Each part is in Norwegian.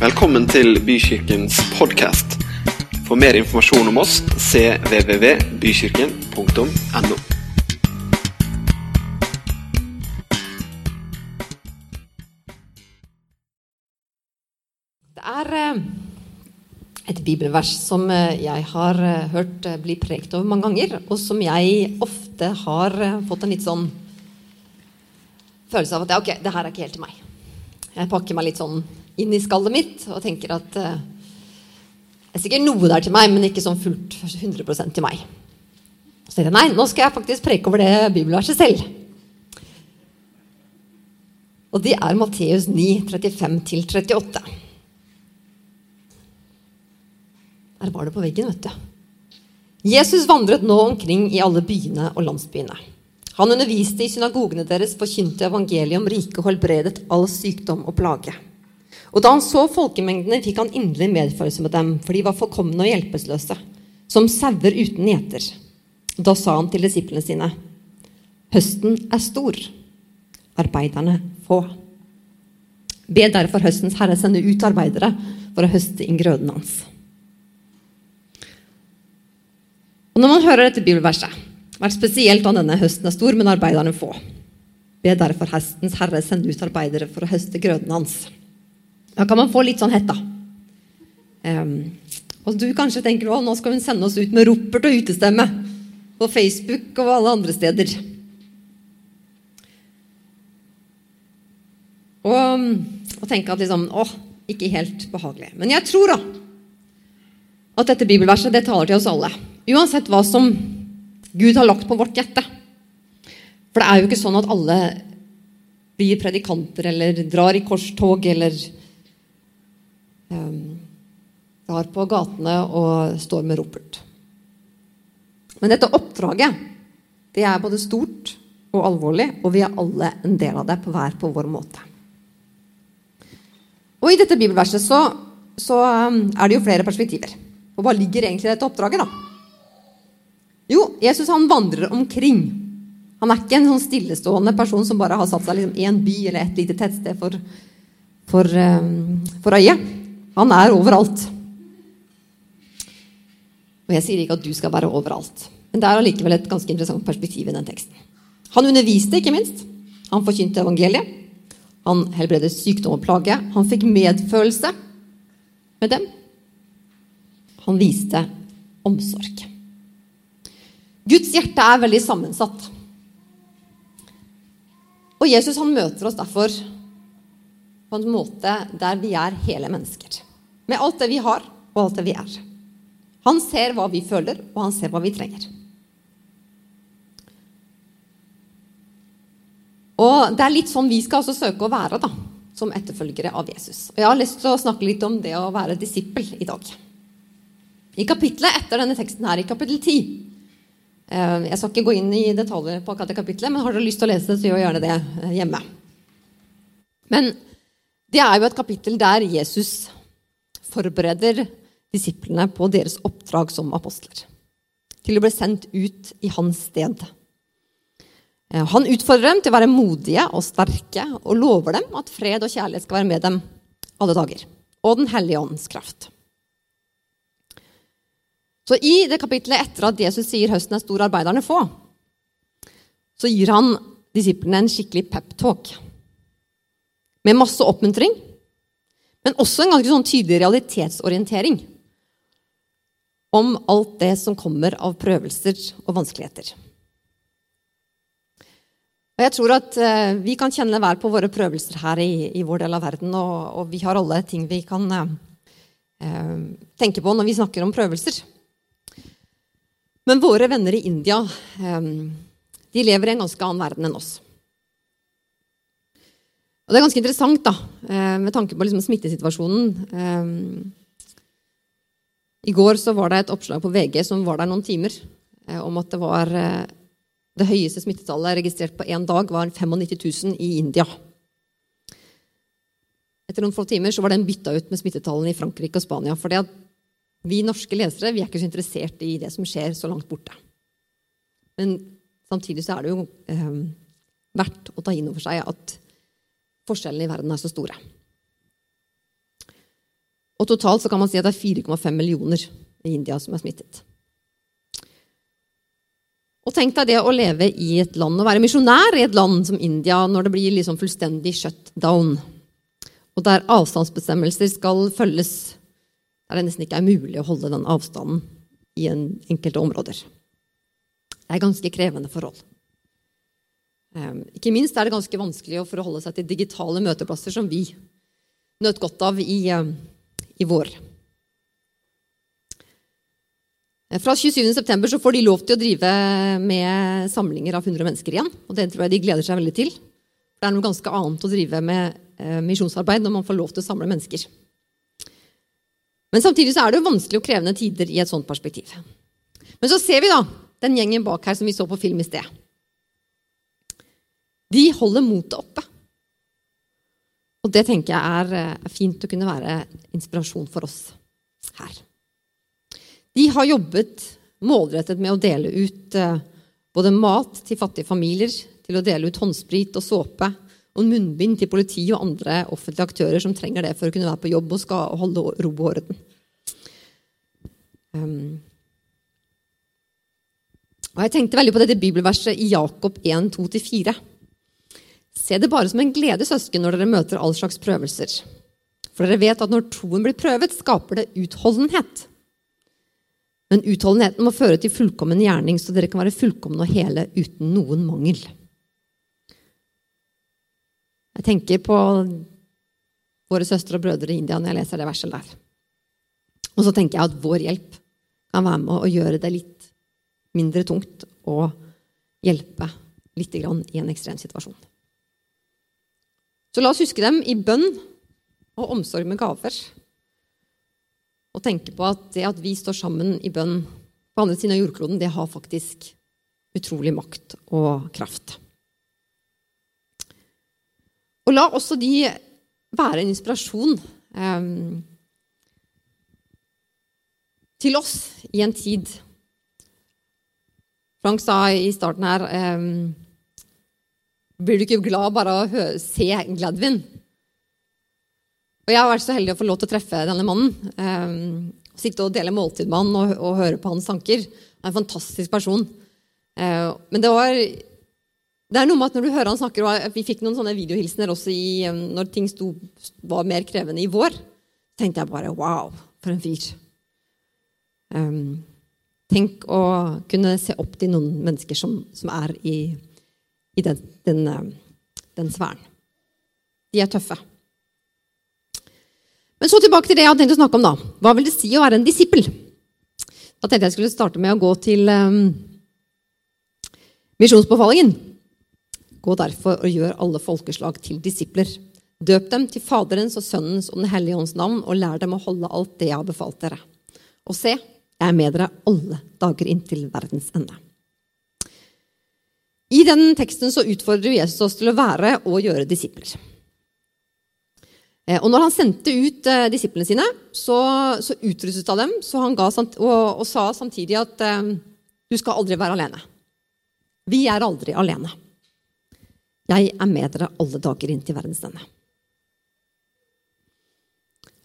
Velkommen til Bykirkens podkast. For mer informasjon om oss cvvvbykirken.no. Det er eh, et bibelvers som eh, jeg har eh, hørt bli prekt over mange ganger, og som jeg ofte har fått en litt sånn følelse av at ok, det her er ikke helt til meg. Jeg pakker meg litt sånn inn i skallet mitt og tenker at eh, det er sikkert noe der til meg, men ikke sånn fullt 100% til meg. Så tenkte jeg nei, nå skal jeg faktisk preke over det bibelverset selv. Og det er Matteus 9, 35-38. Der var det på veggen, vet du. Jesus vandret nå omkring i alle byene og landsbyene. Han underviste i synagogene deres, forkynte evangeliet om riket og helbredet all sykdom og plage. Og da han så folkemengdene, fikk han inderlig medfølelse med dem, for de var forkomne og hjelpeløse, som sauer uten gjeter. Da sa han til disiplene sine, høsten er stor, arbeiderne få. Be derfor høstens herre sende ut arbeidere for å høste inn grøden hans. Og når man hører dette bibelverset, vært spesielt da denne høsten er stor, men arbeiderne få. Be derfor høstens herre sende ut arbeidere for å høste grøden hans. Da kan man få litt sånn hett, da. Um, og du kanskje tenker at nå skal hun sende oss ut med ropert og utestemme på Facebook og alle andre steder. Og, og tenke at liksom åh, ikke helt behagelig. Men jeg tror da at dette bibelverset det taler til oss alle. Uansett hva som Gud har lagt på vårt hjerte. For det er jo ikke sånn at alle blir predikanter eller drar i korstog eller drar på gatene og står med ropert. Men dette oppdraget det er både stort og alvorlig, og vi er alle en del av det på hver på vår måte. Og I dette bibelverset så, så um, er det jo flere perspektiver. Og hva ligger egentlig i dette oppdraget? da? Jo, Jesus han vandrer omkring. Han er ikke en sånn stillestående person som bare har satt seg liksom i en by eller et lite tettsted for, for, um, for øyet. Han er overalt. Og jeg sier ikke at du skal være overalt, men det er allikevel et ganske interessant perspektiv i den teksten. Han underviste, ikke minst. Han forkynte evangeliet. Han helbredet sykdom og plage. Han fikk medfølelse med dem. Han viste omsorg. Guds hjerte er veldig sammensatt. Og Jesus han møter oss derfor på en måte der vi er hele mennesker. Med alt det vi har, og alt det vi er. Han ser hva vi føler, og han ser hva vi trenger. Og det er litt sånn vi skal også søke å være da, som etterfølgere av Jesus. Og Jeg har lyst til å snakke litt om det å være disippel i dag. I kapitlet etter denne teksten her, i kapittel 10 eh, Jeg skal ikke gå inn i detaljer på akkurat det kapitlet, men har dere lyst til å lese det, så gjør gjerne det eh, hjemme. Men det er jo et kapittel der Jesus forbereder disiplene på deres oppdrag som apostler. Til å bli sendt ut i hans sted. Eh, han utfordrer dem til å være modige og sterke og lover dem at fred og kjærlighet skal være med dem alle dager. Og Den hellige åndens kraft. Så I det kapitlet etter at Jesus sier 'høsten er stor, arbeiderne få', så gir han disiplene en skikkelig pep-talk. Med masse oppmuntring, men også en ganske sånn tydelig realitetsorientering om alt det som kommer av prøvelser og vanskeligheter. Og jeg tror at eh, Vi kan kjenne hver på våre prøvelser her i, i vår del av verden, og, og, vi har alle ting vi kan eh, tenke på når vi snakker om prøvelser. Men våre venner i India eh, de lever i en ganske annen verden enn oss. Og Det er ganske interessant da, eh, med tanke på liksom smittesituasjonen. Eh, I går så var det et oppslag på VG som var der noen timer, eh, om at det var det høyeste smittetallet registrert på én dag var 95 000 i India. Etter noen få timer så var den bytta ut med smittetallene i Frankrike og Spania. For vi norske lesere vi er ikke så interessert i det som skjer så langt borte. Men samtidig så er det jo eh, verdt å ta inn over seg at forskjellene i verden er så store. Og totalt kan man si at det er 4,5 millioner i India som er smittet. Og tenk deg det å leve i et land, å være misjonær i et land som India når det blir liksom fullstendig shut down, og der avstandsbestemmelser skal følges, der det nesten ikke er mulig å holde den avstanden i en enkelte områder. Det er ganske krevende forhold. Ehm, ikke minst er det ganske vanskelig å forholde seg til digitale møteplasser som vi nøt godt av i, ehm, i vår. Fra fra 27.9 får de lov til å drive med samlinger av 100 mennesker igjen. og Det tror jeg de gleder seg veldig til. Det er noe ganske annet å drive med eh, misjonsarbeid når man får lov til å samle mennesker. Men samtidig er det jo vanskelig og krevende tider i et sånt perspektiv. Men så ser vi da den gjengen bak her som vi så på film i sted. De holder motet oppe. Og det tenker jeg er, er eh, fint å kunne være inspirasjon for oss her. De har jobbet målrettet med å dele ut eh, både mat til fattige familier, til å dele ut håndsprit og såpe og munnbind til politi og andre offentlige aktører som trenger det for å kunne være på jobb og skal holde ro og orden. Um, og jeg tenkte veldig på dette bibelverset i Jakob 1, 2-4. Se det bare som en glede, søsken, når dere møter all slags prøvelser. For dere vet at når troen blir prøvet, skaper det utholdenhet. Men utholdenheten må føre til fullkommen gjerning, så dere kan være fullkomne og hele uten noen mangel. Jeg tenker på våre søstre og brødre i India når jeg leser det verset der. Og så tenker jeg at vår hjelp kan være med å gjøre det litt mindre tungt og hjelpe litt i en ekstrem situasjon. Så la oss huske dem i bønn og omsorg med gaver og tenke på at det at vi står sammen i bønn på andre siden av jordkloden, det har faktisk utrolig makt og kraft. Og la også de være en inspirasjon eh, til oss i en tid Frank sa i starten her eh, Blir du ikke glad bare av å se Gladwin? Og jeg har vært så heldig å få lov til å treffe denne mannen. Um, sitte og dele måltid med han og, og, høre på hans tanker. Han er en fantastisk person. Uh, men det var det er noe med at når du hører han snakker, og Vi fikk noen sånne videohilsener også i, når ting sto, var mer krevende i vår. Tenkte jeg bare wow, for en fyr. Um, tenk å kunne se opp til noen mennesker som, som er i, i den, den, den sfæren. De er tøffe. Men så tilbake til det jeg hadde tenkt å snakke om. da. Hva vil det si å være en disippel? Da tenkte jeg skulle starte med å gå til um, misjonsbefalingen. Gå derfor og gjør alle folkeslag til disipler. Døp dem til Faderens og Sønnens og Den hellige ånds navn, og lær dem å holde alt det jeg har befalt dere. Og se, jeg er med dere alle dager inntil verdens ende. I den teksten så utfordrer Jesus oss til å være og gjøre disipler. Eh, og når han sendte ut eh, disiplene sine, så, så utrustet han dem så han ga, og, og, sa samtidig at eh, du skal aldri være alene. Vi er aldri alene. Jeg er med dere alle dager inn til verdens ende.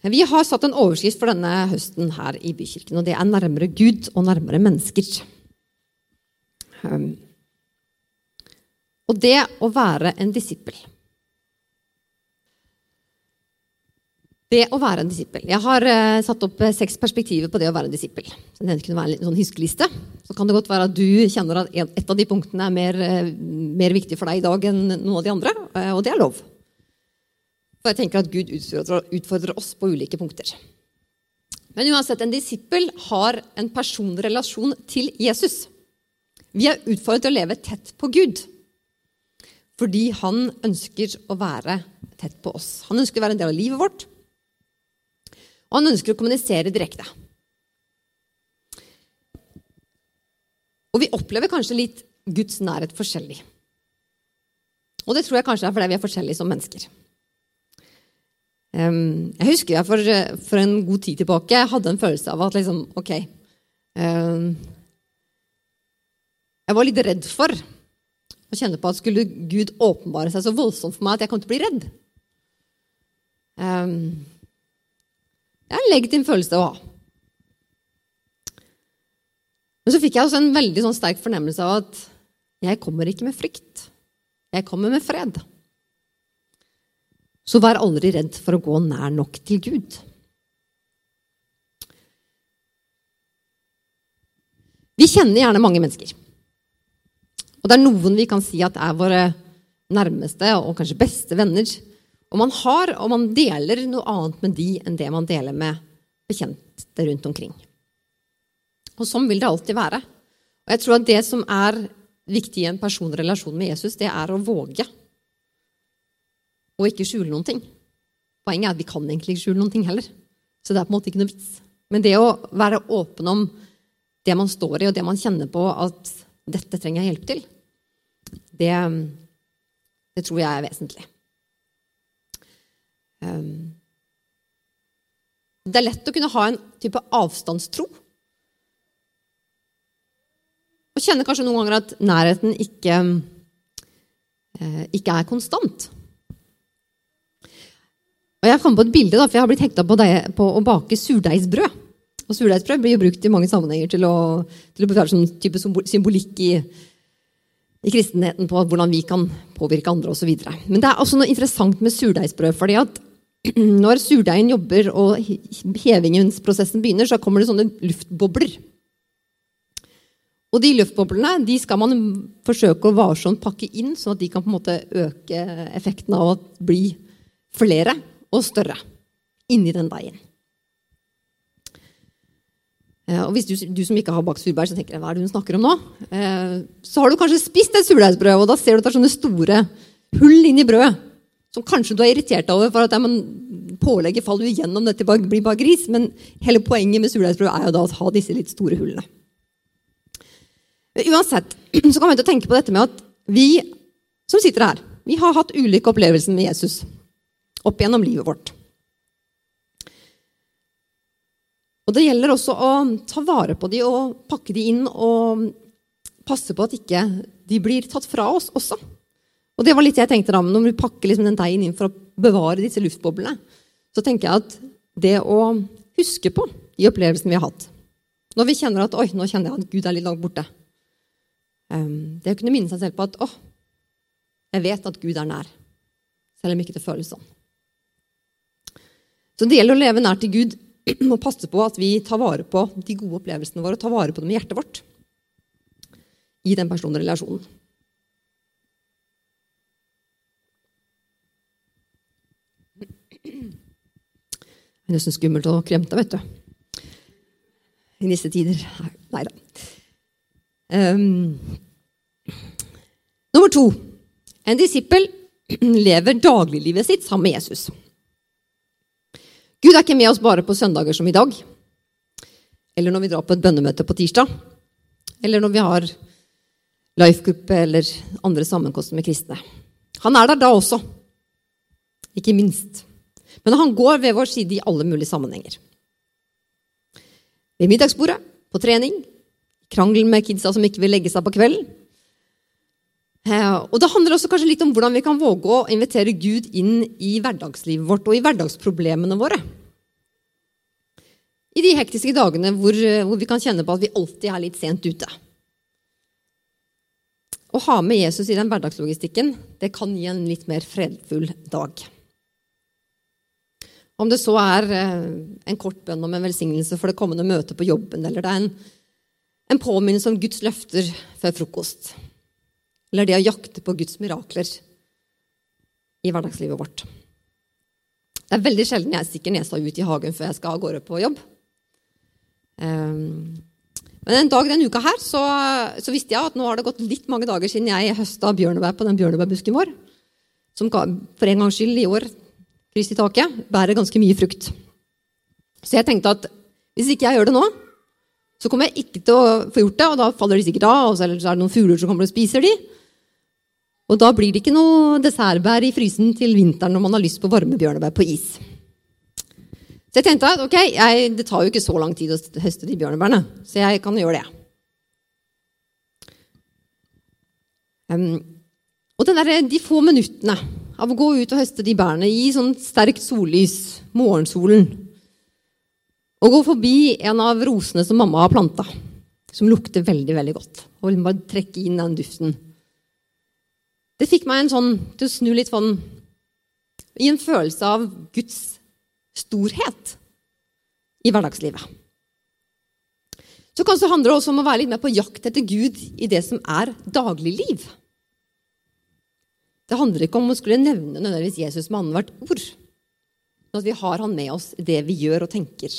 Vi har satt en overskrift for denne høsten her i Bykirken, og det er 'Nærmere Gud og nærmere mennesker'. Um, og det å være en disippel Det å være en disippel. Jeg har uh, satt opp uh, seks perspektiver på det å være en disippel. Så det kunne være en sånn huskeliste. Så kan det godt være at du kjenner at et av de punktene er mer, uh, mer viktig for deg i dag enn noen av de andre, og det er lov. For jeg tenker at Gud utfordrer, utfordrer oss på ulike punkter. Men uansett, en disippel har en personrelasjon til Jesus. Vi er utfordret til å leve tett på Gud. Fordi han ønsker å være tett på oss. Han ønsker å være en del av livet vårt. Og han ønsker å kommunisere direkte. Og vi opplever kanskje litt Guds nærhet forskjellig. Og det tror jeg kanskje er fordi vi er forskjellige som mennesker. Jeg husker jeg for, for, en god tid tilbake hadde en følelse av at liksom, ok Jeg var litt redd for å kjenne på at skulle Gud åpenbare seg så voldsomt for meg at jeg kom til å bli redd. Um, Det er en legitim følelse å ha. Men så fikk jeg også en veldig sånn sterk fornemmelse av at jeg kommer ikke med frykt. Jeg kommer med fred. Så vær aldri redd for å gå nær nok til Gud. Vi kjenner gjerne mange mennesker. Og det er noen vi kan si at er våre nærmeste og kanskje beste venner. Og man har og man deler noe annet med de enn det man deler med bekjente rundt omkring. Og sånn vil det alltid være. Og jeg tror at det som er viktig i en personrelasjon med Jesus, det er å våge og ikke skjule noen ting. Poenget er at vi kan egentlig ikke skjule noen ting heller. Så det er på en måte ikke noe vits. Men det å være åpen om det man står i, og det man kjenner på at dette trenger jeg hjelp til, det, det tror jeg er vesentlig. Um, det er lett å kunne ha en type avstandstro. Og kjenne kanskje noen ganger at nærheten ikke, eh, ikke er konstant. Og Jeg kom på et bilde, da, for jeg har blitt hekta på, på, å bake surdeigsbrød. Og Surdeigsbrød blir jo brukt i mange sammenhenger til å, til å være sånn type symbolikk i, i kristenheten på hvordan vi kan påvirke andre osv. Men det er også noe interessant med surdeigsbrød. fordi at når surdeigen jobber og hevingsprosessen begynner, så kommer det sånne luftbobler. Og de luftboblene de skal man forsøke å varsomt pakke inn, sånn at de kan på en måte øke effekten av å bli flere og større inni den deigen. Eh, og hvis du, du, som ikke har bakt surbær, så tenker jeg, hva er det hun snakker om nå? Eh, så har du kanskje spist et surdeigsbrød, og da ser du at det er sånne store hull inni brødet. Som kanskje du er irritert over, for at ja, pålegget faller jo gjennom dette blir bare gris. Men hele poenget med surdeigsbrød er jo da å ha disse litt store hullene. Uansett så kan vi tenke på dette med at vi som sitter her, vi har hatt ulike opplevelser med Jesus opp gjennom livet vårt. Og Det gjelder også å ta vare på de og pakke de inn og passe på at ikke de blir tatt fra oss også. Og det var litt jeg tenkte da, men Når vi pakker liksom den deigen inn for å bevare disse luftboblene, så tenker jeg at det å huske på de opplevelsene vi har hatt Når vi kjenner at oi, nå kjenner jeg at Gud er litt langt borte ehm, Det å kunne minne seg selv på at å, jeg vet at Gud er nær, selv om ikke det føles sånn. Så det gjelder å leve nær til Gud og passe på at vi tar vare på de gode opplevelsene våre og tar vare på dem i hjertet vårt i den personrelasjonen. Det er nesten skummelt å kremte, vet du. I disse tider. Nei da. Um, nummer to. En disippel lever dagliglivet sitt sammen med Jesus. Gud er ikke med oss bare på søndager som i dag, eller når vi drar på et bønnemøte på tirsdag, eller når vi har life-gruppe eller andre sammenkomster med kristne. Han er der da også, ikke minst. Men han går ved vår side i alle mulige sammenhenger. Ved middagsbordet, på trening, krangel med kidsa som ikke vil legge seg på kvelden, Eh, og Det handler også kanskje litt om hvordan vi kan våge å invitere Gud inn i hverdagslivet vårt og i hverdagsproblemene våre. I de hektiske dagene hvor, eh, hvor, vi kan kjenne på at vi alltid er litt sent ute. Å ha med Jesus i den hverdagslogistikken det kan gi en litt mer fredfull dag. Om det så er eh, en kort bønn om en velsignelse for det kommende møtet på jobben, eller det er en, en påminnelse om Guds løfter før frokost eller det å jakte på Guds mirakler i hverdagslivet vårt. Det er veldig sjelden jeg stikker nesa ut i hagen før jeg skal av gårde på jobb. Ehm, men en dag denne uka her så, så, visste jeg at nå har det gått litt mange dager siden jeg høsta bjørnebær på den bjørnebærbusken vår, som for en gangs skyld i år, kryss i taket, bærer ganske mye frukt. Så jeg tenkte at hvis ikke jeg gjør det nå, så kommer jeg ikke til å få gjort det, og da faller de sikkert av, og så er det noen fugler som kommer og spiser de. Og da blir det ikke noe dessertbær i frysen til vinteren når man har lyst på varme bjørnebær på is. Så jeg tenkte at ok, jeg, det tar jo ikke så lang tid å høste de bjørnebærene, så jeg kan gjøre det. Um, og der, de få minuttene av å gå ut og høste de bærene i sånn sterkt sollys, morgensolen, og gå forbi en av rosene som mamma har planta, som lukter veldig veldig godt, og bare trekke inn den duften Det fikk meg en sånn, til å snu litt sånn i en følelse av Guds storhet i hverdagslivet. Så kanskje handler det også om å være litt mer på jakt etter Gud i det som er dagligliv. Det handler ikke om å skulle nevne nødvendigvis Jesus med annethvert ord, men at vi har han med oss i det vi gjør og tenker,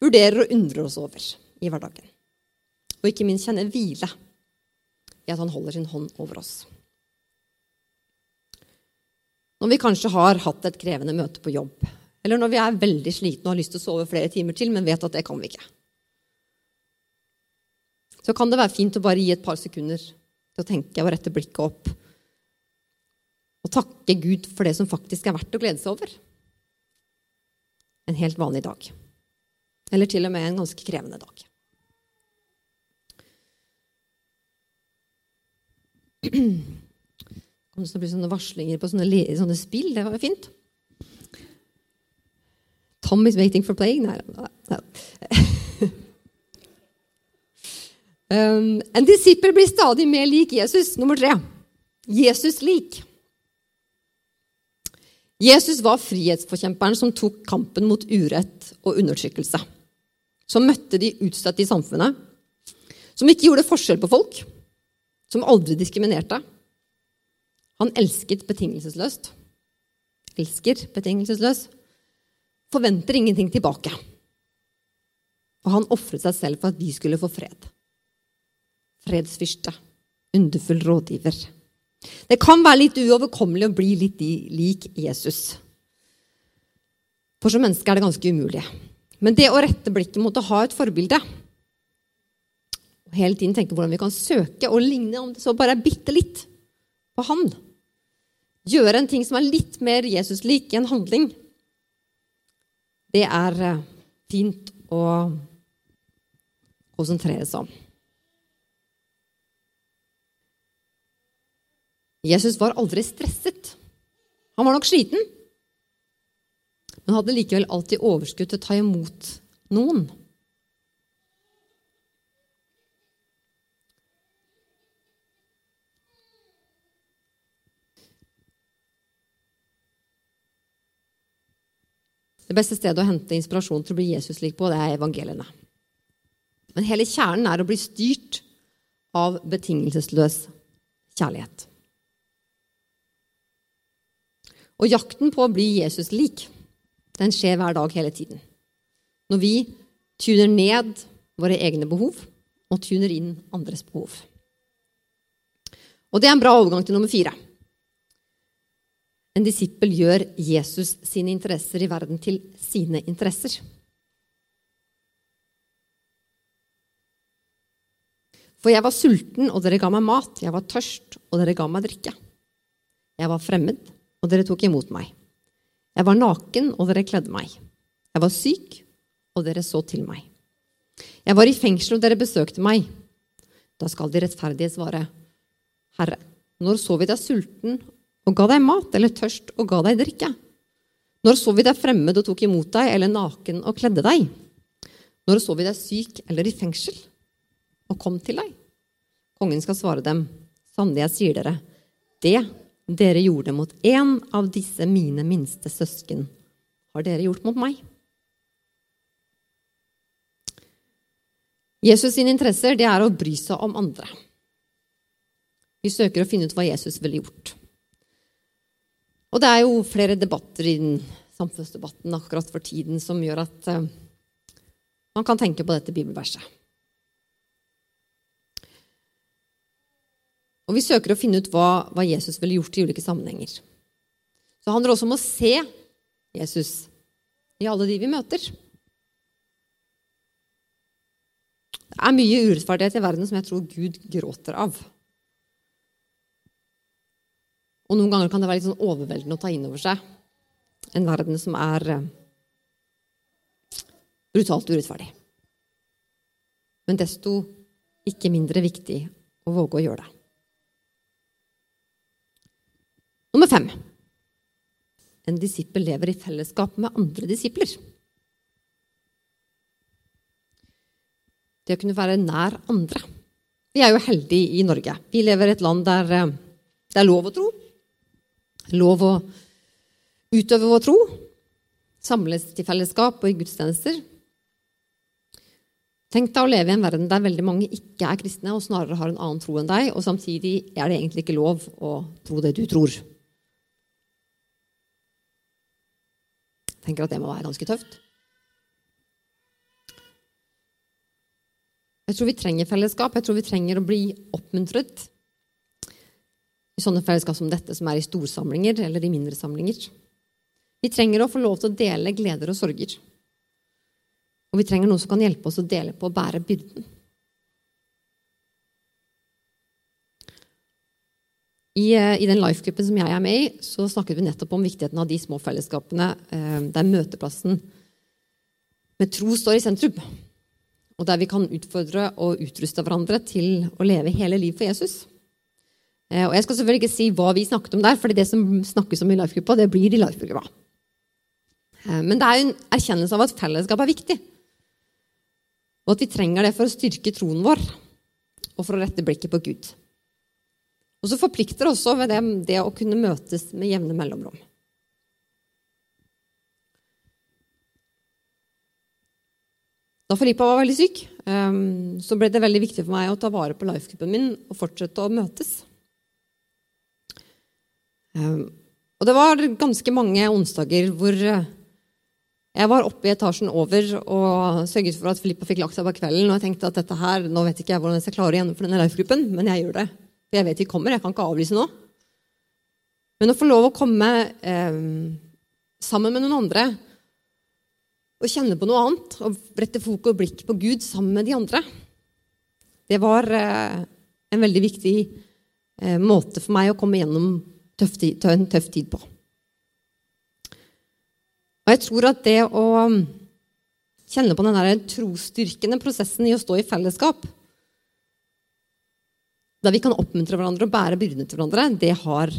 vurderer og undrer oss over i hverdagen. Og ikke minst kjenne hvile i at han holder sin hånd over oss. Når vi kanskje har hatt et krevende møte på jobb, eller når vi er veldig slitne og har lyst til å sove flere timer til, men vet at det kan vi ikke, så kan det være fint å bare gi et par sekunder til å tenke og rette blikket opp og takke Gud for det som faktisk er verdt å glede seg over. En helt vanlig dag. Eller til og med en ganske krevende dag. Kom det bli sånne varslinger på sånne, sånne spill. Det var jo fint. Tom is waiting for playing. Nei, nei. um, en disippel blir stadig mer lik Jesus. Nummer tre. Jesus lik. Jesus var frihetsforkjemperen som tok kampen mot urett og undertrykkelse. Som møtte de utstøtte i samfunnet. Som ikke gjorde forskjell på folk. Som aldri diskriminerte. Han elsket betingelsesløst. Elsker betingelsesløst. Forventer ingenting tilbake. Og han ofret seg selv for at vi skulle få fred. Fredsfyrste. Underfull rådgiver. Det kan være litt uoverkommelig å bli litt lik Jesus. For som menneske er det ganske umulig. Men det å rette blikket mot å ha et forbilde og hele tiden tenke hvordan vi kan søke og ligne, om det så bare er bitte litt, på han. Gjøre en ting som er litt mer Jesus-lik en handling. Det er eh, fint å konsentrere seg om. Jesus var aldri stresset. Han var nok sliten, men hadde likevel alltid overskudd til å ta imot noen. Det beste stedet å hente inspirasjon til å bli Jesus-lik på, det er evangeliene. Men hele kjernen er å bli styrt av betingelsesløs kjærlighet. Og jakten på å bli Jesus-lik, den skjer hver dag hele tiden. Når vi tuner ned våre egne behov og tuner inn andres behov. Og det er en bra overgang til nummer fire. En disippel gjør Jesus sine interesser i verden til sine interesser. For jeg var sulten, og dere ga meg mat. Jeg var tørst, og dere ga meg drikke. Jeg var fremmed, og dere tok imot meg. Jeg var naken, og dere kledde meg. Jeg var syk, og dere så til meg. Jeg var i fengsel, og dere besøkte meg. Da skal de rettferdige svare, Herre, når så vi deg sulten og ga deg mat, eller tørst og ga deg drikke? Når så vi deg fremmed og tok imot deg, eller naken og kledde deg? Når så vi deg syk eller i fengsel og kom til deg? Kongen skal svare dem, sannelig, jeg sier dere, det dere gjorde mot en av disse mine minste søsken, har dere gjort mot meg. Jesus sine interesser det er å bry seg om andre. Vi søker å finne ut hva Jesus ville gjort. Og det er jo flere debatter i den samfunnsdebatten akkurat for tiden som gjør at uh, man kan tenke på dette bibelverset. Og vi søker å finne ut hva, hva Jesus ville gjort i ulike sammenhenger. Så det handler også om å se Jesus i alle de vi møter. Det er mye urettferdighet i verden som jeg tror Gud gråter av. Og noen ganger kan det være litt sånn overveldende å ta inn over seg en verden som er eh, brutalt urettferdig. Men desto ikke mindre viktig å våge å gjøre det. Nummer fem. En disippel lever i fellesskap med andre disipler. det å kunne være nær andre. Vi er jo heldige i Norge. Vi lever i et land der eh, det er lov å tro. Lov å utøve vår tro. Samles til fellesskap og i gudstjenester. Tenk deg å leve i en verden der veldig mange ikke er kristne og snarere har en annen tro enn deg, og samtidig er det egentlig ikke lov å tro det du tror. Jeg tenker at det må være ganske tøft. Jeg tror vi trenger fellesskap. Jeg tror vi trenger å bli oppmuntret i sånne fellesskap som dette, som er i storsamlinger eller i mindre samlinger. Vi trenger å få lov til å dele gleder og sorger. Og vi trenger noen som kan hjelpe oss å dele på å bære byrden. I, eh, I den life-gruppen som jeg er med i, så snakket vi nettopp om viktigheten av de små fellesskapene eh, der møteplassen med tro står i sentrum. Og der vi kan utfordre og utruste hverandre til å leve hele livet for Jesus. Eh, og Jeg skal selvfølgelig ikke si hva vi snakket om der, for det som snakkes om i life-gruppa, det blir i life-gruppa. Eh, men det er jo en erkjennelse av at fellesskap er viktig. Og at vi trenger det for å styrke troen vår og for å rette blikket på Gud. Og så forplikter det også ved det, det å kunne møtes med jevne mellomrom. Da Filippa var veldig syk, eh, så ble det veldig viktig for meg å ta vare på life-gruppen min og fortsette å møtes. Ehm, og det var ganske mange onsdager hvor eh, jeg var oppe i etasjen over og sørget for at Filippa fikk lagt seg på kvelden. Og jeg tenkte at dette her, nå vet ikke jeg hvordan jeg skal klare å gjennomføre denne life-gruppen, men jeg gjør det. For jeg vet vi kommer. Jeg kan ikke avlyse nå. Men å få lov å komme eh, sammen med noen andre og kjenne på noe annet og rette fokus og blikk på Gud sammen med de andre, det var eh, en veldig viktig eh, måte for meg å komme gjennom tøff tid, ta en tøff tid på. Og jeg tror at det å kjenne på den der trosstyrkende prosessen i å stå i fellesskap, der vi kan oppmuntre hverandre og bære byrdene til hverandre, det har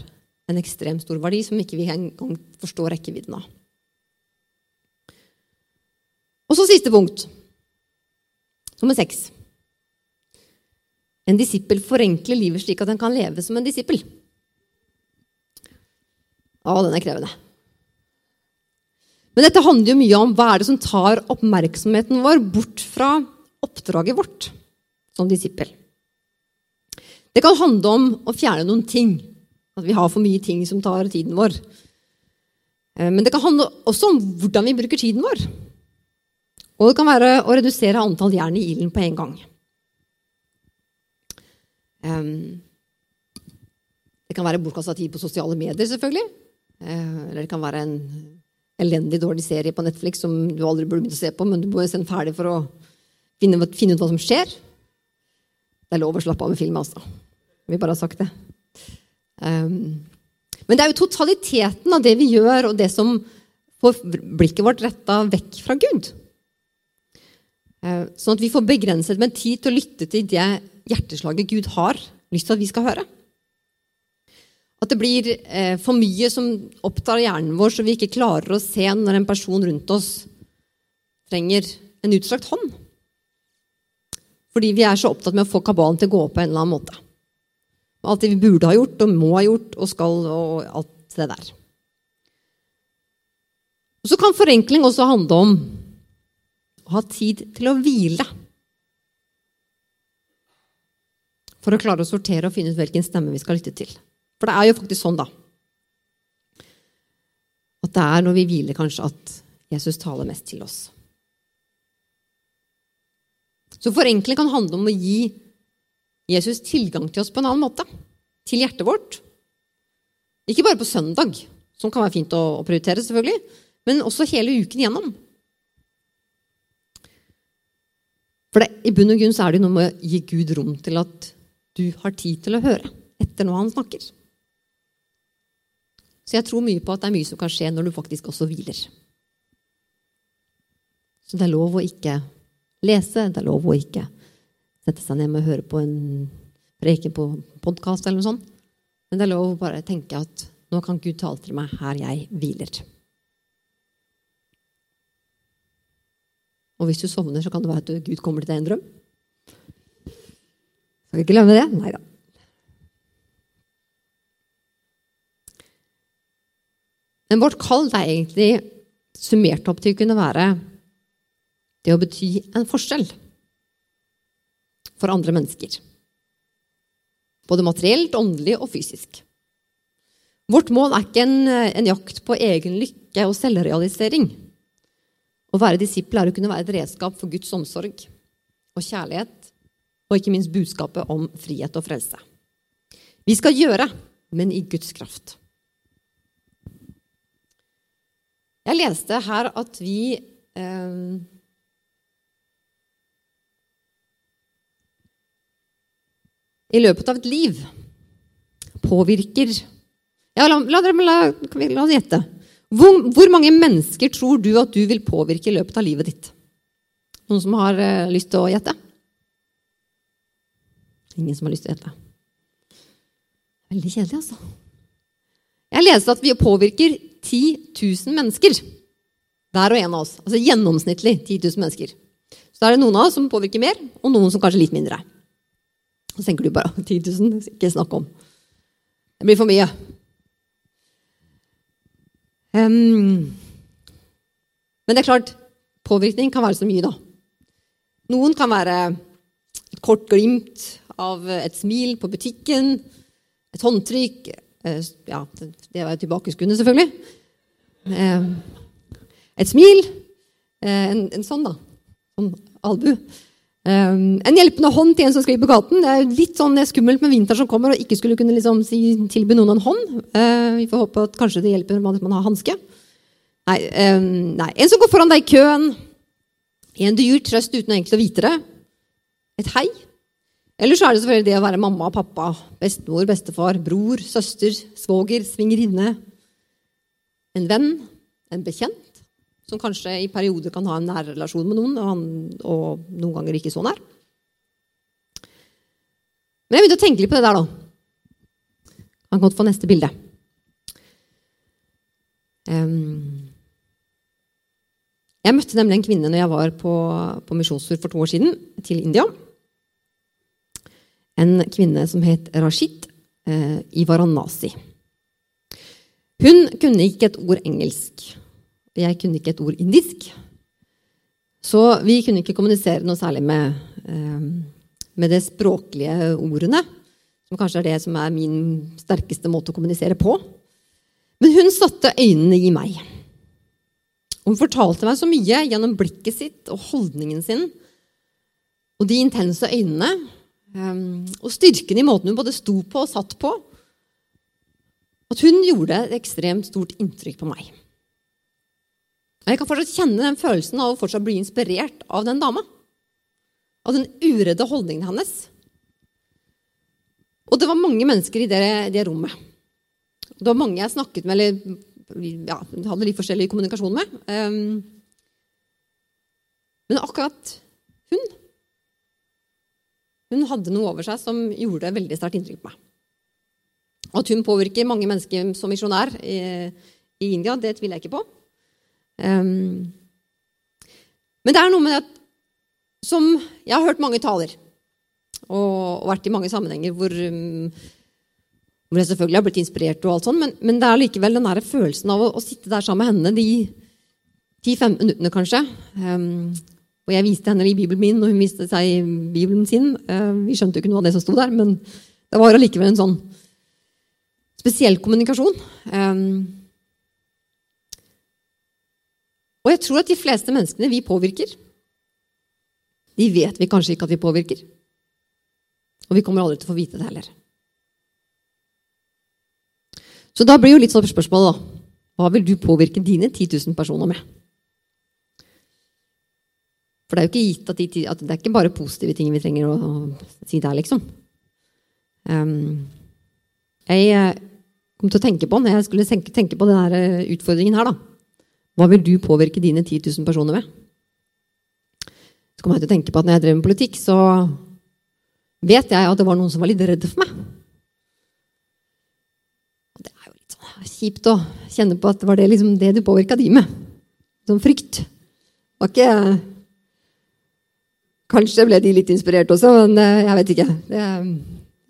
en ekstremt stor verdi som ikke vi engang forstår rekkevidden av. Og så siste punkt, nummer seks. En disippel forenkler livet slik at den kan leve som en disippel. Å, den er krevende. Men dette handler jo mye om hva er det som tar oppmerksomheten vår bort fra oppdraget vårt som disippel. Det kan handle om å fjerne noen ting. At vi har for mye ting som tar tiden vår. Eh, men det kan handle også om hvordan vi bruker tiden vår. Og det kan være å redusere antall jern i ilden på en gang. Det kan være bortkasta tid på sosiale medier, selvfølgelig. Eh, eller det kan være en elendig, dårlig serie på Netflix som du aldri burde begynne å se på, men du må se den ferdig for å finne, finne, ut hva som skjer. Det er lov å slappe av med film, altså. Vi bare har sagt det. Um, men det er jo totaliteten av det vi gjør, og det som får blikket vårt retta vekk fra Gud. Uh, sånn at vi får begrenset med tid til å lytte til det hjerteslaget Gud har lyst til at vi skal høre. At det blir eh, for mye som opptar hjernen vår, så vi ikke klarer å se når en person rundt oss trenger en utstrakt hånd. Fordi vi er så opptatt med å få kabalen til å gå opp på en eller annen måte. Alt det vi burde ha gjort og må ha gjort og skal og alt det der. Og Så kan forenkling også handle om å ha tid til å hvile. For å klare å sortere og finne ut hvilken stemme vi skal lytte til. For det er jo faktisk sånn, da. At det er når vi hviler, kanskje, at Jesus taler mest til oss. Så forenkling kan handle om å gi Jesus tilgang til oss på en annen måte. Til hjertet vårt. Ikke bare på søndag, som kan være fint å, prioritere, selvfølgelig, men også hele uken igjennom. For det, i bunn og grunn så er det noe med å gi Gud rom til at du har tid til å høre etter når han snakker. Så jeg tror mye på at det er mye som kan skje når du faktisk også hviler. Så det er lov å ikke lese, det er lov å ikke sette seg ned med å høre på en preken på podkast eller noe sånt. Men det er lov å bare tenke at nå kan Gud tale til meg her jeg hviler. Og hvis du sovner, så kan det være at Gud kommer til deg i en drøm. Skal vi ikke glemme det? Nei da. Men vårt kall er egentlig summert opp til å kunne være det å bety en forskjell for andre mennesker. Både materielt, åndelig og fysisk. Vårt mål er ikke en, en jakt på egen lykke og selvrealisering. Å være disippel er å kunne være et redskap for Guds omsorg og kjærlighet, og ikke minst budskapet om frihet og frelse. Vi skal gjøre, men i Guds kraft. Jeg leste her at vi eh, i løpet av et liv påvirker ja, la, la, la, la oss gjette. Hvor, hvor, mange mennesker tror du at du vil påvirke i løpet av livet ditt? Noen som har eh, lyst til å gjette? Ingen som har lyst til å gjette. Veldig kjedelig, altså. Jeg leste at vi påvirker 10 000 mennesker. Hver og en av oss. Altså gjennomsnittlig 10 000 mennesker. Så er det noen av oss som påvirker mer, og noen som kanskje litt mindre. Så tenker du bare 10 000, ikke snakk om. Det blir for mye. Um, men det er klart, påvirkning kan være så mye, da. Noen kan være et kort glimt av et smil på butikken, et håndtrykk Ja, det var tilbakeskuende, selvfølgelig. Et smil. Eh, en, en sånn, da. Sånn albu. En hjelpende hånd til en som skriver på gaten. Det er litt sånn skummelt med vinter som kommer, og ikke skulle kunne liksom tilby noen en hånd. Vi får håpe at kanskje det hjelper at man har hanske. Nei, nei, En som går foran deg i køen. En du gir trøst uten egentlig å vite det. Et hei. Eller så er det selvfølgelig det å være mamma, pappa, bestemor, bestefar, bror, søster, svoger, svingerinne. En venn, en bekjent som kanskje i perioder kan ha en nær relasjon med noen, og, og noen ganger ikke så nær. Men jeg begynte å tenke litt på det der, da. Kan godt få neste bilde. Jeg møtte nemlig en kvinne når jeg var på, på misjonstur for to år siden til India. En kvinne som het Rashid eh, i. Hun kunne ikke et ord engelsk. Jeg kunne ikke et ord indisk. Så vi kunne ikke kommunisere noe særlig med, eh, med de språklige ordene, som kanskje er det som er min sterkeste måte å kommunisere på. Men hun satte øynene i meg. Hun fortalte meg så mye gjennom blikket sitt og holdningen sin og de intense øynene og styrken i måten hun både sto på og satt på, at hun gjorde et ekstremt stort inntrykk på meg. Og Jeg kan fortsatt kjenne den følelsen av å fortsatt bli inspirert av den dama. Av den uredde holdningen hennes. Og det var mange mennesker i det, det rommet. Det var mange jeg snakket med, eller ja, hadde litt forskjellig kommunikasjon med. Um, men akkurat hun Hun hadde noe over seg som gjorde veldig sterkt inntrykk på meg. At hun påvirker mange mennesker som misjonær i, i India, det tviler jeg ikke på. Um, men det er noe med det at som Jeg har hørt mange taler og, og vært i mange sammenhenger hvor, um, hvor, jeg selvfølgelig har blitt inspirert, og alt sånt, men, men det er likevel den der følelsen av å, å, sitte der sammen med henne de 10-15 minuttene, kanskje. Um, og jeg viste henne i Bibelen min, og hun viste seg i Bibelen sin. Uh, vi skjønte jo ikke noe av det som sto der, men det var allikevel en sånn spesiell kommunikasjon. Um, og jeg tror at de fleste menneskene vi påvirker, de vet vi kanskje ikke at vi påvirker. Og vi kommer aldri til å få vite det heller. Så da blir jo litt sånn spørsmålet, da. Hva vil du påvirke dine 10 000 personer med? For det er jo ikke gitt at, de, at det er ikke bare positive ting vi trenger å, å si der, liksom. Um, jeg eh, kom til å tenke på, når jeg skulle tenke, tenke på denne eh, utfordringen her, da hva vil du påvirke dine 10 000 personer med? Så kom jeg til å tenke på at når jeg drev med politikk, så vet jeg at det var noen som var litt redde for meg. Og det er jo litt sånn kjipt å kjenne på at det var det, liksom, det du påvirka de med. Sånn frykt. Det var ikke Kanskje ble de litt inspirert også, men eh, jeg vet ikke.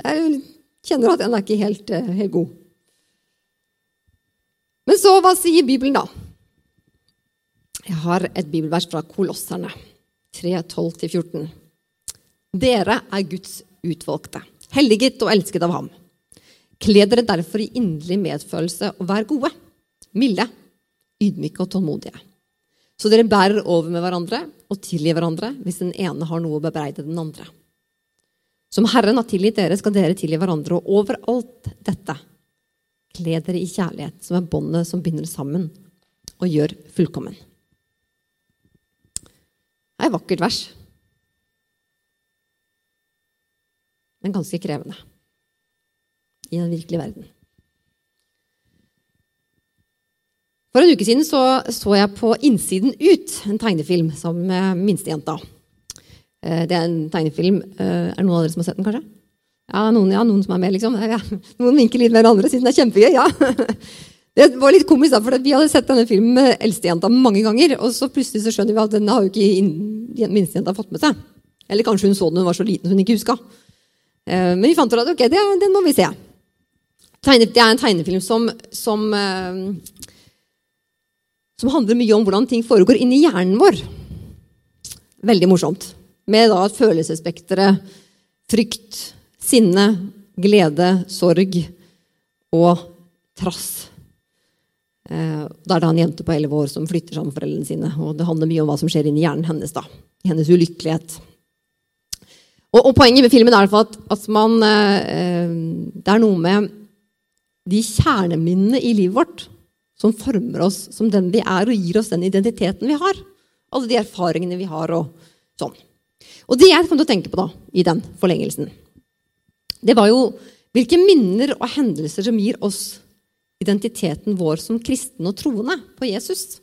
Jeg kjenner at den er ikke helt, eh, helt god. Men så, hva sier Bibelen, da? Jeg har et bibelvers fra Kolosserne 3.12-14. Dere er Guds utvalgte, helliget og elsket av ham. Kle dere derfor i inderlig medfølelse og vær gode, milde, ydmyke og tålmodige. Så dere bærer over med hverandre og tilgir hverandre hvis den ene har noe å bebreide den andre. Som Herren har tilgitt dere, skal dere tilgi hverandre, og overalt dette kle dere i kjærlighet, som er båndet som binder sammen og gjør fullkommen. Det er et vakkert vers, men ganske krevende i den virkelige verden. For en uke siden så, så jeg på Innsiden ut, en tegnefilm som med minstejenta. Eh, det er en tegnefilm eh, Er det noen av dere som har sett den, kanskje? Ja, noen, ja, noen som er med, liksom. Ja, noen vinker litt mer enn andre, siden det er kjempegøy. ja. Det var litt komisk, da, for vi hadde sett denne filmen med eldstejenta mange ganger. Og så plutselig så skjønner vi at den har jo ikke minstejenta fått med seg. Eller kanskje hun så den hun var så liten hun ikke huska. Eh, men vi fant ut at ok, den må vi se. Det er en tegnefilm som, som som handler mye om hvordan ting foregår inni hjernen vår. Veldig morsomt. Med da følelsesspekteret frykt, sinne, glede, sorg og trass. Eh, da er det en jente på 11 år som flytter sammen med foreldrene sine. Og det handler mye om hva som skjer inni hjernen hennes. da, Hennes ulykkelighet. Og, og Poenget med filmen er at, at man, eh, det er noe med de kjerneminnene i livet vårt som former oss som den vi er, og gir oss den identiteten vi har. Alle de erfaringene vi har, og sånn. Og det jeg kom til å tenke på da, i den forlengelsen, det var jo hvilke minner og hendelser som gir oss identiteten vår som kristne og troende på Jesus.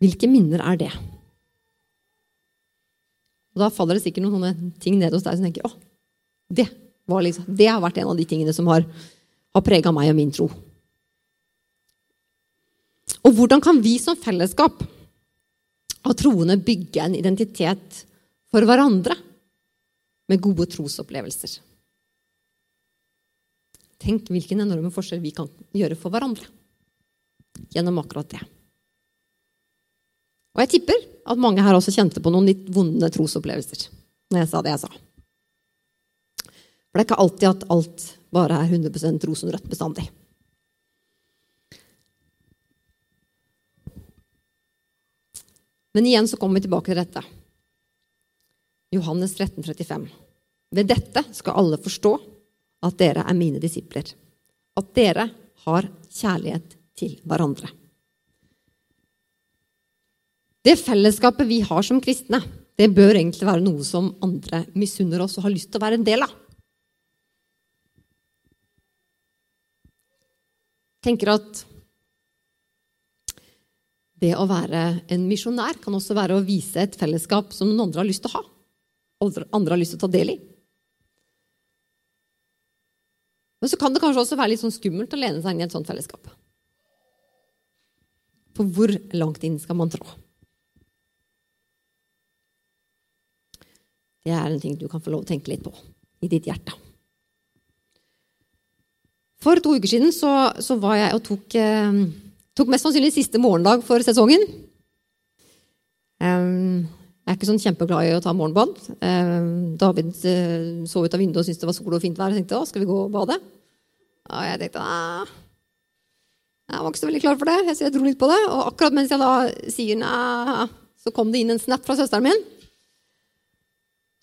Hvilke minner er det? Og Da faller det sikkert noen ting ned hos deg som tenker å, det, liksom, det har vært en av de tingene som har, har prega meg og min tro. Og hvordan kan vi som fellesskap av troende bygge en identitet for hverandre med gode trosopplevelser? Tenk hvilken enorme forskjell vi kan gjøre for hverandre gjennom akkurat det. Og jeg tipper at mange her også kjente på noen litt vonde trosopplevelser når jeg sa det jeg sa. For det er ikke alltid at alt bare er 100% rosenrødt bestandig. Men igjen så kommer vi tilbake til dette. Johannes 13, 35. Ved dette skal alle forstå at dere er mine disipler. At dere har kjærlighet til hverandre. Det fellesskapet vi har som kristne, det bør egentlig være noe som andre misunner oss og har lyst til å være en del av. Tenker at det å være en misjonær kan også være å vise et fellesskap som noen andre har lyst til å ha. Andre har lyst til å ta del i. Men så kan det kanskje også være litt sånn skummelt å lene seg inn i et sånt fellesskap. For hvor langt inn skal man trå? Det er en ting du kan få lov å tenke litt på i ditt hjerte. For to uker siden så, så var jeg og tok eh, Tok mest sannsynlig siste morgendag for sesongen. Jeg er ikke sånn kjempeglad i å ta morgenbad. David uh, så ut av vinduet og syntes det var sol og fint vær. og tenkte, å, skal vi gå og bade? Og jeg tenkte nei, jeg var ikke så veldig klar for det, så jeg dro litt på det. Og akkurat mens jeg da sier nei, så kom det inn en snap fra søsteren min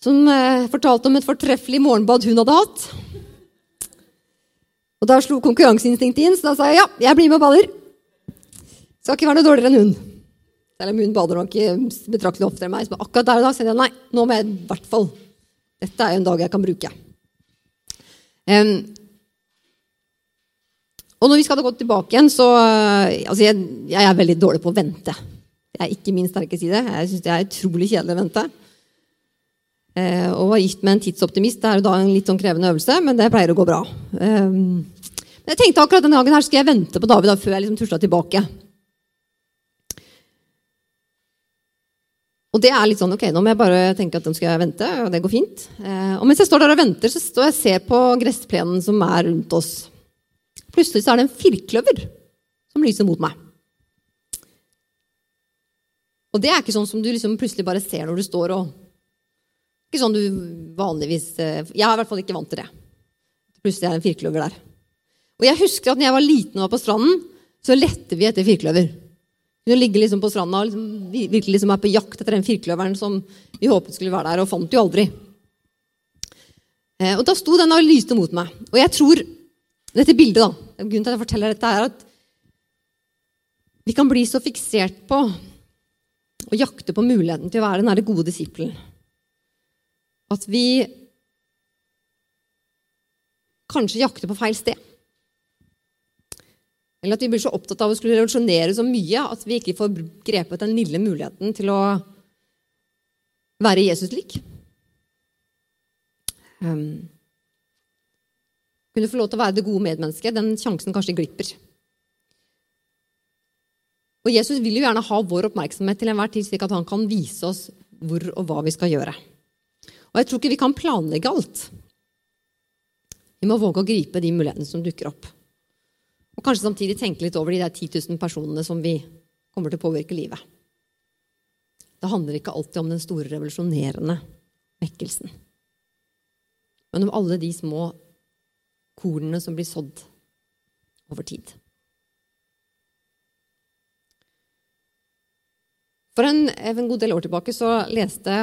som uh, fortalte om et fortreffelig morgenbad hun hadde hatt. Og Da slo konkurranseinstinktet inn, så da sa jeg ja, jeg blir med og bader. Skal ikke være noe dårligere enn hun. Selv om hun bader nok betraktelig oftere enn meg. Men akkurat der og da sier jeg nei, nå må jeg i hvert fall Dette er jo en dag jeg kan bruke. Um, og når vi skal gå tilbake igjen, så altså jeg, jeg, er veldig dårlig på å vente. Det er ikke min sterke side. Jeg syns det er utrolig kjedelig å vente. Uh, å være gift med en tidsoptimist det er jo da en litt sånn krevende øvelse, men det pleier å gå bra. Um, men jeg tenkte akkurat denne dagen her skulle jeg vente på David da, før jeg liksom tusla tilbake. Og det er litt sånn, ok, Nå må jeg bare tenke at de skal vente, og det går fint. Eh, og mens jeg står der og venter, så står jeg og ser på gressplenen som er rundt oss. Plutselig så er det en firkløver som lyser mot meg. Og det er ikke sånn som du liksom plutselig bare ser når du står og Ikke sånn du vanligvis eh, Jeg er i hvert fall ikke vant til det. Plutselig er det en firkløver der. Og jeg husker at når jeg var liten og var på stranden, så lette vi etter firkløver. Vi ligger liksom på stranda og liksom, virkelig liksom er på jakt etter den firkløveren som vi håpet skulle være der, og fant jo aldri. Eh, og da sto den og lyste mot meg. Og jeg tror Dette bildet, da, grunnen til at jeg forteller dette, er at vi kan bli så fiksert på å jakte på muligheten til å være den gode disippelen at vi kanskje jakter på feil sted. Eller at vi blir så opptatt av å skulle revolusjonere så mye at vi ikke får grepet den lille muligheten til å være Jesus lik. Um, kunne få lov til å være det gode medmennesket. Den sjansen kanskje glipper. Og Jesus vil jo gjerne ha vår oppmerksomhet til enhver tid, slik at han kan vise oss hvor og hva vi skal gjøre. Og jeg tror ikke vi kan planlegge alt. Vi må våge å gripe de mulighetene som dukker opp. Og kanskje samtidig tenke litt over de der 10 000 personene som vi kommer til å påvirke livet. Det handler ikke alltid om den store revolusjonerende vekkelsen, men om alle de små kornene som blir sådd over tid. For en, en, god del år tilbake så leste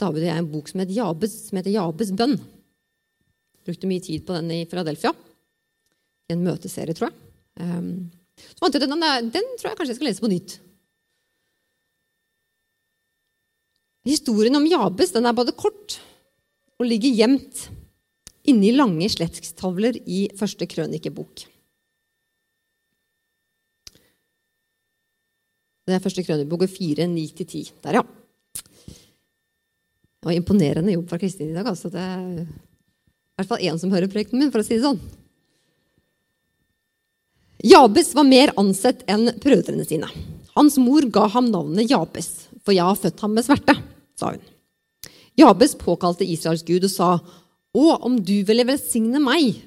David og jeg en bok som heter Jabes, som heter Jabes bønn. Brukte mye tid på den i Philadelphia. En møteserie, tror jeg. Um, så fant jeg den, den tror jeg kanskje jeg skal lese på nytt. Historien om Jabes den er både kort og ligger gjemt inni lange slektstavler i første krønikebok. Det er første krønikebok 4, 9-10. Der, ja. Det var imponerende jobb fra Kristin i dag. altså. Det er i hvert fall én som hører projekten min, for å si det sånn. Jabes var mer ansett enn brødrene sine. Hans mor ga ham navnet Jabes, for jeg har født ham med smerte, sa hun. Jabes påkalte Israels gud og sa, Å, om du ville velsigne meg,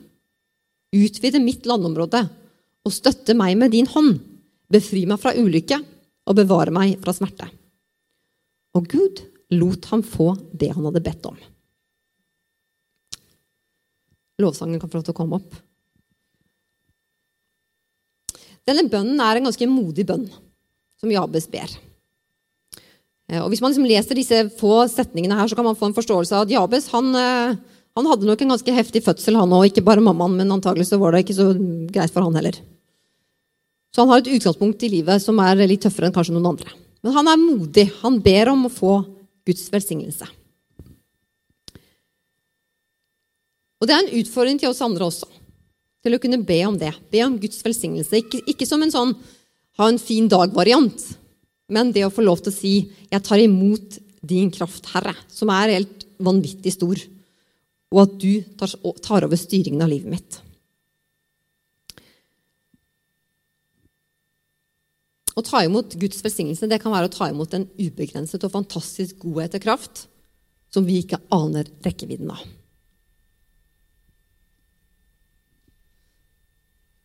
utvide mitt landområde og støtte meg med din hånd, befri meg fra ulykke og bevare meg fra smerte. Og Gud lot ham få det han hadde bedt om. Lovsangen kan få lov til å komme opp. Denne bønnen er en ganske modig bønn, som Jabes ber. Eh, og Hvis man liksom leser disse få setningene her, så kan man få en forståelse av at Jabes han, eh, han hadde nok en ganske heftig fødsel, han òg. Ikke bare mammaen, men antagelig så var det ikke så greit for han heller. Så han har et utgangspunkt i livet som er litt tøffere enn kanskje noen andre. Men han er modig. Han ber om å få Guds velsignelse. Og det er en utfordring til oss andre også, til å kunne be om det. Be om Guds velsignelse. Ikke, ikke som en sånn ha en fin dag-variant, men det å få lov til å si 'Jeg tar imot din kraft, Herre', som er helt vanvittig stor, og at du tar, tar over styringen av livet mitt. Å ta imot Guds velsignelse det kan være å ta imot en ubegrenset og fantastisk godhet og kraft som vi ikke aner rekkevidden av.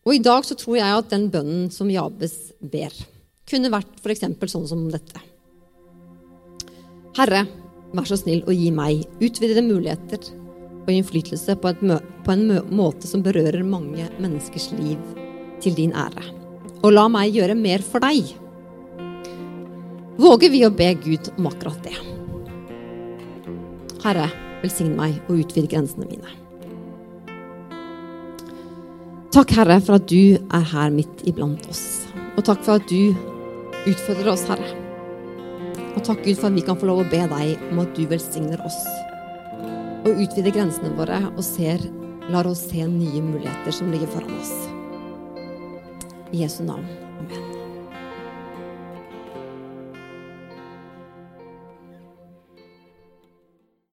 Og I dag så tror jeg at den bønnen som Jabes ber, kunne vært f.eks. sånn som dette. Herre, vær så snill å gi meg utvidede muligheter og innflytelse på, på en måte som berører mange menneskers liv til din ære og la meg gjøre mer for deg. Våger vi å be Gud om akkurat det? Herre, velsign meg og utvid grensene mine. Takk, Herre, for at du er her midt iblant oss. Og takk for at du utfordrer oss, Herre. Og takk, Gud, for at vi kan få lov å be deg om at du velsigner oss. Og utvider grensene våre og ser, lar oss se nye muligheter som ligger foran oss. I Jesu navn. Amen.